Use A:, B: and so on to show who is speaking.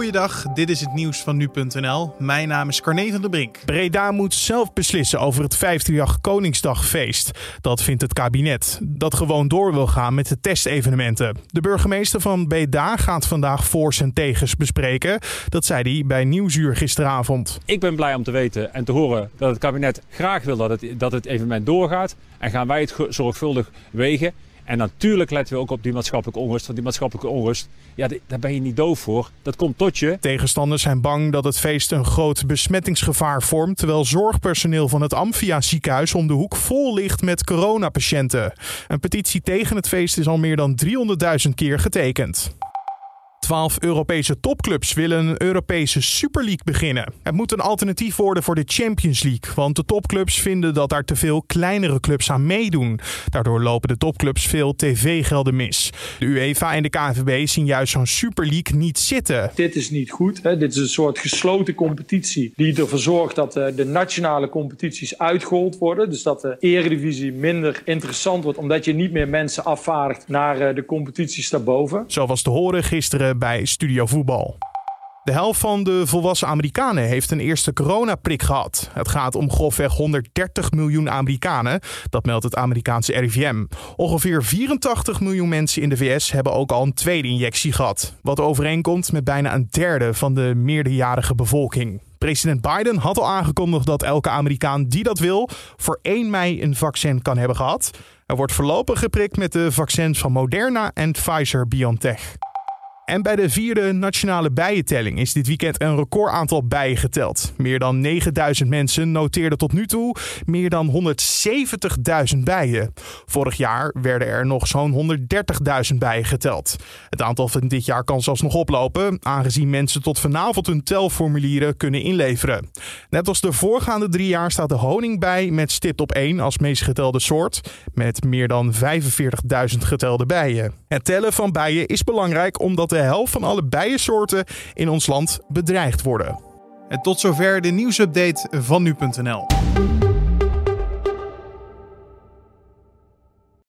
A: Goeiedag, dit is het nieuws van nu.nl. Mijn naam is Carne van der Brink.
B: Breda moet zelf beslissen over het 538 Koningsdagfeest. Dat vindt het kabinet, dat gewoon door wil gaan met de testevenementen. De burgemeester van Breda gaat vandaag voor's en tegens bespreken. Dat zei hij bij Nieuwsuur gisteravond.
C: Ik ben blij om te weten en te horen dat het kabinet graag wil dat het, dat het evenement doorgaat. En gaan wij het zorgvuldig wegen. En natuurlijk letten we ook op die maatschappelijke onrust. Want die maatschappelijke onrust, ja, daar ben je niet doof voor. Dat komt tot je.
B: Tegenstanders zijn bang dat het feest een groot besmettingsgevaar vormt. Terwijl zorgpersoneel van het Amphia ziekenhuis om de hoek vol ligt met coronapatiënten. Een petitie tegen het feest is al meer dan 300.000 keer getekend. 12 Europese topclubs willen een Europese Super League beginnen. Het moet een alternatief worden voor de Champions League, want de topclubs vinden dat daar te veel kleinere clubs aan meedoen. Daardoor lopen de topclubs veel tv-gelden mis. De UEFA en de KNVB zien juist zo'n Super League niet zitten.
D: Dit is niet goed. Hè? Dit is een soort gesloten competitie die ervoor zorgt dat eh, de nationale competities uitgehold worden. Dus dat de eredivisie minder interessant wordt, omdat je niet meer mensen afvaardigt naar eh, de competities daarboven.
B: Zo was te horen gisteren bij Studio Voetbal. De helft van de volwassen Amerikanen heeft een eerste coronaprik gehad. Het gaat om grofweg 130 miljoen Amerikanen, dat meldt het Amerikaanse RIVM. Ongeveer 84 miljoen mensen in de VS hebben ook al een tweede injectie gehad. Wat overeenkomt met bijna een derde van de meerderjarige bevolking. President Biden had al aangekondigd dat elke Amerikaan die dat wil voor 1 mei een vaccin kan hebben gehad. Er wordt voorlopig geprikt met de vaccins van Moderna en Pfizer-BioNTech. En bij de vierde nationale bijentelling is dit weekend een record aantal bijen geteld. Meer dan 9000 mensen noteerden tot nu toe meer dan 170.000 bijen. Vorig jaar werden er nog zo'n 130.000 bijen geteld. Het aantal van dit jaar kan zelfs nog oplopen, aangezien mensen tot vanavond hun telformulieren kunnen inleveren. Net als de voorgaande drie jaar staat de honingbij met stipt op 1 als meest getelde soort, met meer dan 45.000 getelde bijen. Het tellen van bijen is belangrijk omdat de helft van alle bijensoorten in ons land bedreigd worden.
A: En tot zover de nieuwsupdate van nu.nl.